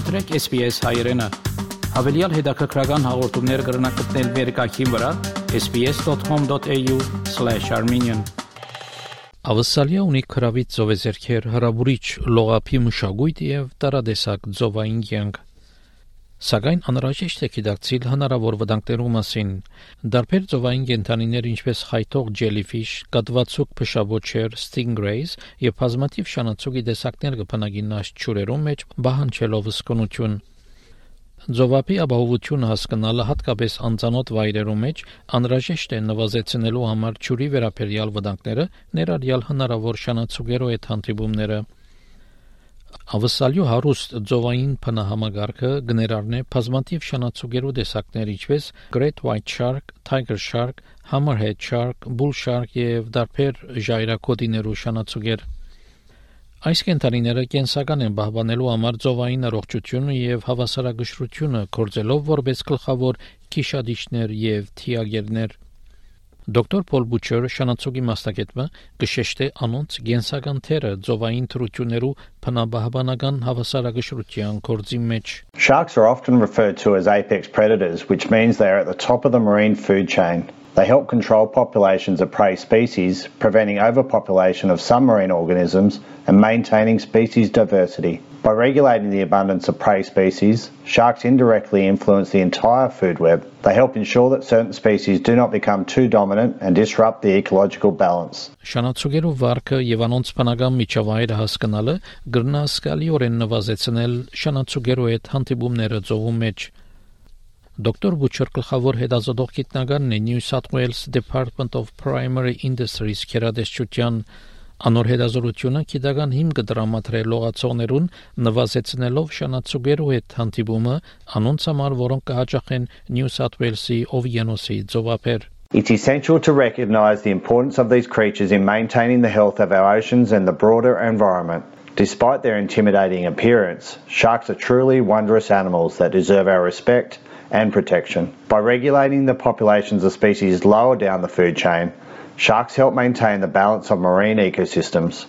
մտրեք SPS հայերեն։ Հավելյալ հետաքրքրական հաղորդումներ կգրնակցնել վերկայքին վրա sps.com.au/armenian Ավսալիա ունի քրավից ծովեզերքեր, հրաբուրիչ, լողափի մշակույթ եւ տարադեսակ ծովային կյանք։ Սակայն անհրաժեշտ է գիտակցել հնարավոր վտանգներու մասին։ Դարբեր ծովային կենդանիներ, ինչպես խայթող jellyfish, կատվացուկ փշաբոչեր, stingrays եւ բազմաթիվ շանացուկի տեսակներ կփնագին նաշ ճուրերում մեջ բահանչելով սկոնություն։ Ձովապի ապահովությունը հասկանալը հատկապես անծանոթ վայրերում մեջ անհրաժեշտ է նվազեցնելու համար ճուրի վերաբերյալ վտանգները, ներառյալ հնարավոր շանացուկերով այդ հանդիպումները։ Ավսալյու հարուստ ձովային փնահամագարքը գներառնե բազմաթիվ շանացուգերու տեսակներ, ինչպես Great White Shark, Tiger Shark, Hammerhead Shark, Bull Shark եւ դարբեր ժայռակոդիներու շանացուգեր։ Այս կենթանիները կենսական են պահպանելու համար ծովային առողջությունը եւ հավասարակշռությունը, կորցելով որպես գլխավոր քիշադիչներ եւ թիագերներ։ Դոկտոր Պոլ Բուչերը շանացուկի մասնակետը գշեշտե անոնց գենսական թերը ծովային թրություններու փնաբահբանական հավասարակշռության կորձի մեջ Sharks are often referred to as apex predators which means they are at the top of the marine food chain They help control populations of prey species, preventing overpopulation of some marine organisms and maintaining species diversity. By regulating the abundance of prey species, sharks indirectly influence the entire food web. They help ensure that certain species do not become too dominant and disrupt the ecological balance. Շանացուգերու վարկը եւ անոնց բնական միջավայրը հասկանալը գրնասկալիորեն նվազեցնել շանացուգերու հետ հանդիպումները ծովում մեջ Դոկտոր Բուչեր գլխավոր հետազոտող գիտնականն է New South Wales Department of Primary Industries քերադեսչության Անոր հետազորությունը քիդական հիմք դրամատրել լողացողներուն նվազեցնելով շանացուգերու հետ հանդիպումը անոնց համար որոնք կհաճախեն New South Wales-ի Օվիանոսի ծովափեր It's essential to recognize the importance of these creatures in maintaining the health of our oceans and the broader environment. Despite their intimidating appearance, sharks are truly wondrous animals that deserve our respect and protection. By regulating the populations of species lower down the food chain, Sharks help maintain the balance of marine ecosystems.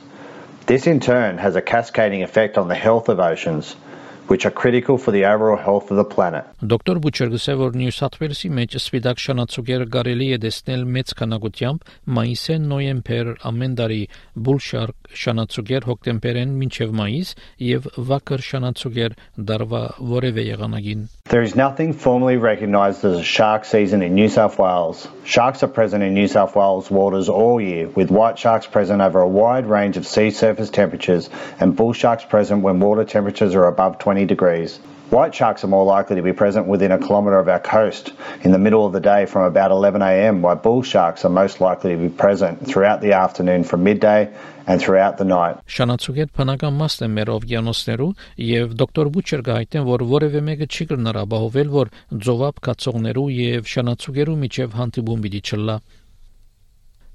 This in turn has a cascading effect on the health of oceans, which are critical for the overall health of the planet. Դոկտոր Բուչերգսը որ Նյու Սաթ Վելսի մեջ սպիտակ շանացուկերը կարելի է տեսնել մեծ քանակությամբ մայիսեն նոյեմբեր ամեն տարի բուլշարկ շանացուկեր հոկտեմբերեն մինչև մայիս եւ վակր շանացուկեր դարվա որևէ եղանակին There is nothing formally recognised as a shark season in New South Wales. Sharks are present in New South Wales waters all year, with white sharks present over a wide range of sea surface temperatures and bull sharks present when water temperatures are above 20 degrees. White sharks are more likely to be present within a kilometre of our coast in the middle of the day from about 11am, while bull sharks are most likely to be present throughout the afternoon from midday and throughout the night. Շանացուգետ բնական մասն է մեր օվկիանոսներու եւ դոկտոր Բուչեր գայտեն որ որևէ մեկը չի կրնար ապահովել որ ձովապ կացողներու եւ շանացուգերու միջև հանդիպում պիտի չլա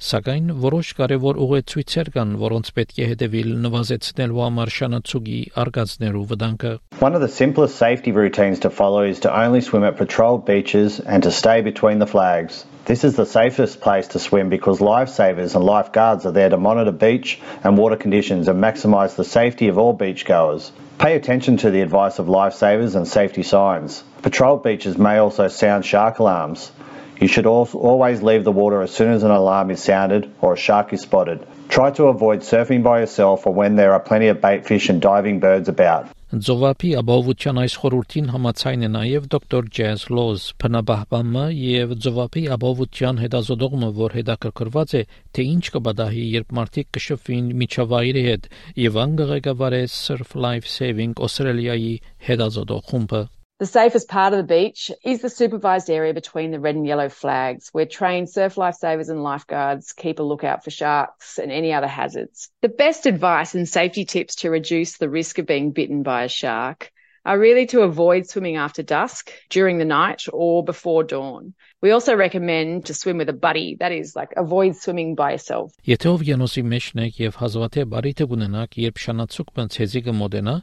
Սակայն որոշ կարևոր ուղեցույցեր կան, որոնց պետք է հետևել նվազեցնելու համար շանացուգի արգածներու վտանգը։ One of the simplest safety routines to follow is to only swim at patrolled beaches and to stay between the flags. This is the safest place to swim because lifesavers and lifeguards are there to monitor beach and water conditions and maximize the safety of all beachgoers. Pay attention to the advice of lifesavers and safety signs. Patrolled beaches may also sound shark alarms. You should always leave the water as soon as an alarm is sounded or a shark is spotted. Try to avoid surfing by yourself or when there are plenty of bait fish and diving birds about. Ձովապի ապահովության այս խորհրդին համաձայն է նաև դոկտոր Ջեզ Լոզ, փնաբահբամը եւ ձովապի ապահովության հետազոտողը, որ հետաքրքրված է, թե ինչ կբադահի, երբ մարդիկ կշփվին միջավայրի հետ եւ անգղեկավար է Surf Life Saving Australia-ի հետազոտող խումբը The safest part of the beach is the supervised area between the red and yellow flags, where trained surf lifesavers and lifeguards keep a lookout for sharks and any other hazards. The best advice and safety tips to reduce the risk of being bitten by a shark are really to avoid swimming after dusk, during the night, or before dawn. We also recommend to swim with a buddy, that is, like avoid swimming by yourself. Եթե օվկիանոսի մեջն եք եւ հազվադեպ բարիթը ունենաք, երբ շանացուկ բնցեզի կմոտենա,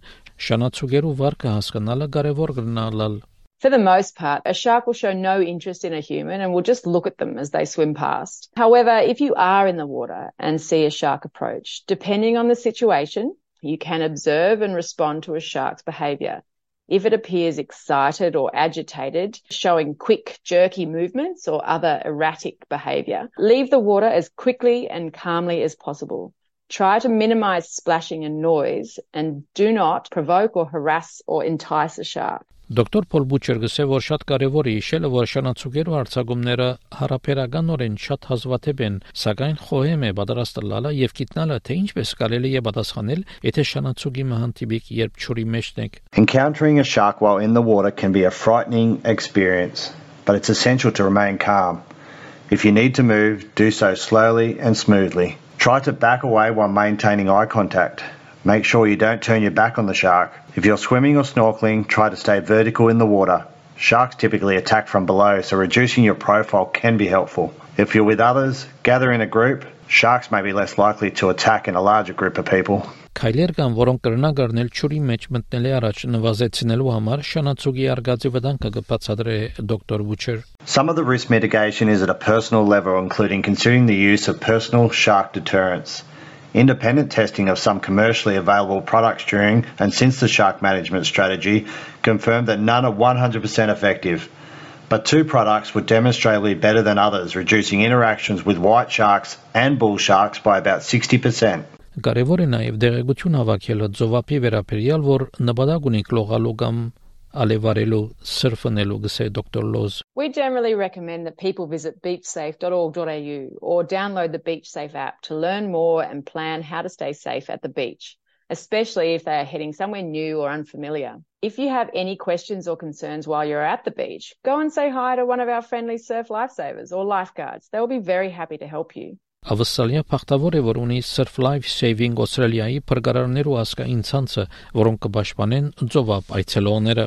շանացուկերու վարկը հասկանալը կարևոր կնալալ For the most part, a shark will show no interest in a human and will just look at them as they swim past. However, if you are in the water and see a shark approach, depending on the situation, you can observe and respond to a shark's behavior. if it appears excited or agitated, showing quick, jerky movements or other erratic behaviour, leave the water as quickly and calmly as possible. Try to minimize splashing and noise and do not provoke or harass or entice a shark. Դոկտոր Փոլ Բուչերգսը որ շատ կարևոր է իշելը որ շանացուգերու արձակումները հարաբերականորեն շատ հազվադեպ են, սակայն խոհեմ է պատրաստը լալը եւ գիտնալը թե ինչպես կարելի է պատասխանել, եթե շանացուգի մահանտիբիկ երբ ճուրի մեջն եք։ Encountering a shark while in the water can be a frightening experience, but it's essential to remain calm. If you need to move, do so slowly and smoothly. Try to back away while maintaining eye contact. Make sure you don't turn your back on the shark. If you're swimming or snorkeling, try to stay vertical in the water. Sharks typically attack from below, so reducing your profile can be helpful. If you're with others, gather in a group. Sharks may be less likely to attack in a larger group of people. Քայլեր կան, որոնք կրնակ առնել ճուրի մեջ մտնելի առաջ նվազեցնելու համար շանացուգի արգածի վտանգը կբացատրե դոկտոր Բուչեր։ Some of the risk mitigation is at a personal level, including considering the use of personal shark deterrents. Independent testing of some commercially available products during and since the shark management strategy confirmed that none are 100% effective. But two products were demonstrably better than others, reducing interactions with white sharks and bull sharks by about 60%. Կարևոր է նաև դեղեցություն հավաքելը ծովափի վերաբերյալ, որ նպատակ ունի կլողալու կամ ալևարելու սրֆնելու գսե դոկտոր Լոզ We generally recommend that people visit beachsafe.org.au or download the BeachSafe app to learn more and plan how to stay safe at the beach, especially if they are heading somewhere new or unfamiliar. If you have any questions or concerns while you're at the beach, go and say hi to one of our friendly surf lifesavers or lifeguards. They'll be very happy to help you. Ավսալիա փախտավոր է, որ ունի Surf Life Saving Australia-ի փրկարարներու ասկային ցանցը, որոնք կպաշտպանեն ծովապ այցելողները։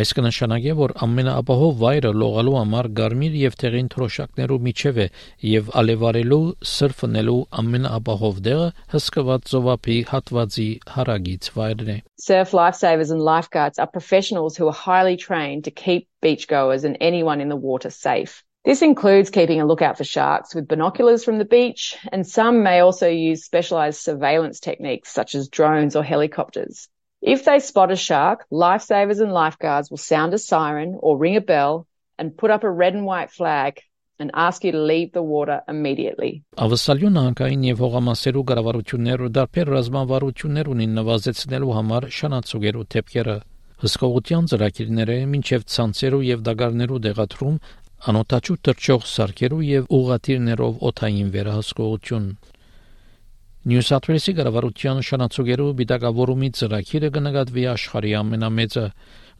Այս կնշանակի, որ ամենաապահով վայրը լողալու համար Գարմիր եւ Տեղին թրոշակներու միջև է եւ ալևարելու սրֆնելու ամենաապահով դեղը հսկված ծովապի հատվածի հարագից վայրն է։ Surf lifesavers and lifeguards are professionals who are highly trained to keep beachgoers and anyone in the water safe. This includes keeping a lookout for sharks with binoculars from the beach, and some may also use specialised surveillance techniques such as drones or helicopters. If they spot a shark, lifesavers and lifeguards will sound a siren or ring a bell and put up a red and white flag and ask you to leave the water immediately. Ավսալյուն հանգային եւ հողամասերու կառավարությունները դարբեր ռազմավարություններ ունին նվազեցնելու համար շանացուգերու թեփքերը հսկողության ծրագիրները մինչև ցանցերու եւ դագարներու դեղատրում անօտաչու տրճող սարքերու եւ ուղատիրներով օթային վերահսկողություն Նյու Սաթ Վելսի կառավարության շանացուգերու բիդակավորումի ծրագիրը կնկատվի աշխարհի ամենամեծը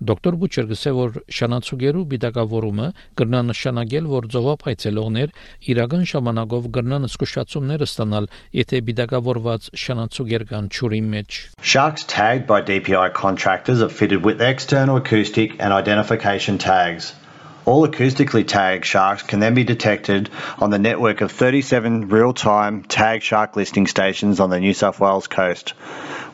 Դոկտոր Բուչեր գսե որ շանացուգերու բիդակավորումը կրնա նշանակել որ ծովափ այցելողներ իրական ժամանակով կրնան զսկուշացումներ ստանալ եթե բիդակավորված շանացուգեր կան ճուրի մեջ Sharks tagged by DPI contractors are fitted with external acoustic and identification tags All acoustically tagged sharks can then be detected on the network of 37 real-time tag shark listing stations on the New South Wales coast.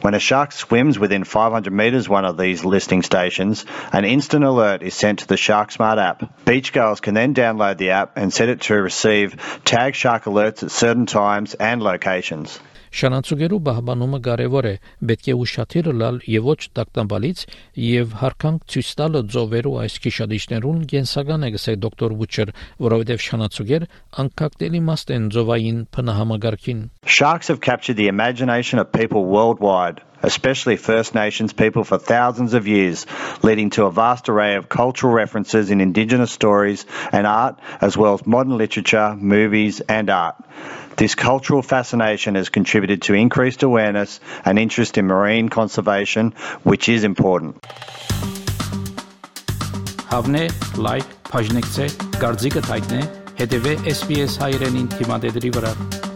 When a shark swims within 500 metres one of these listing stations, an instant alert is sent to the SharkSmart app. Beachgoers can then download the app and set it to receive tag shark alerts at certain times and locations. Շանացուգերու բահբանումը կարևոր է, պետք է ուշադիր լալ եւ ոչ տակտամբալից եւ հարկանք ցույց տալը ծովերու այս քիշադիշներուն գենսական է գսե դոկտոր Վուչեր, որովհետեւ շանացուգեր անկակտելի մաստ են ծովային փնահամագարքին։ Sharks have captured the imagination of people worldwide. especially First Nations people, for thousands of years, leading to a vast array of cultural references in Indigenous stories and art, as well as modern literature, movies, and art. This cultural fascination has contributed to increased awareness and interest in marine conservation, which is important. Հավնե, լայք, բաժնեկցե, դարձիկը թայտնե, հետևե SBS հայրենին թիմադեդի վրա։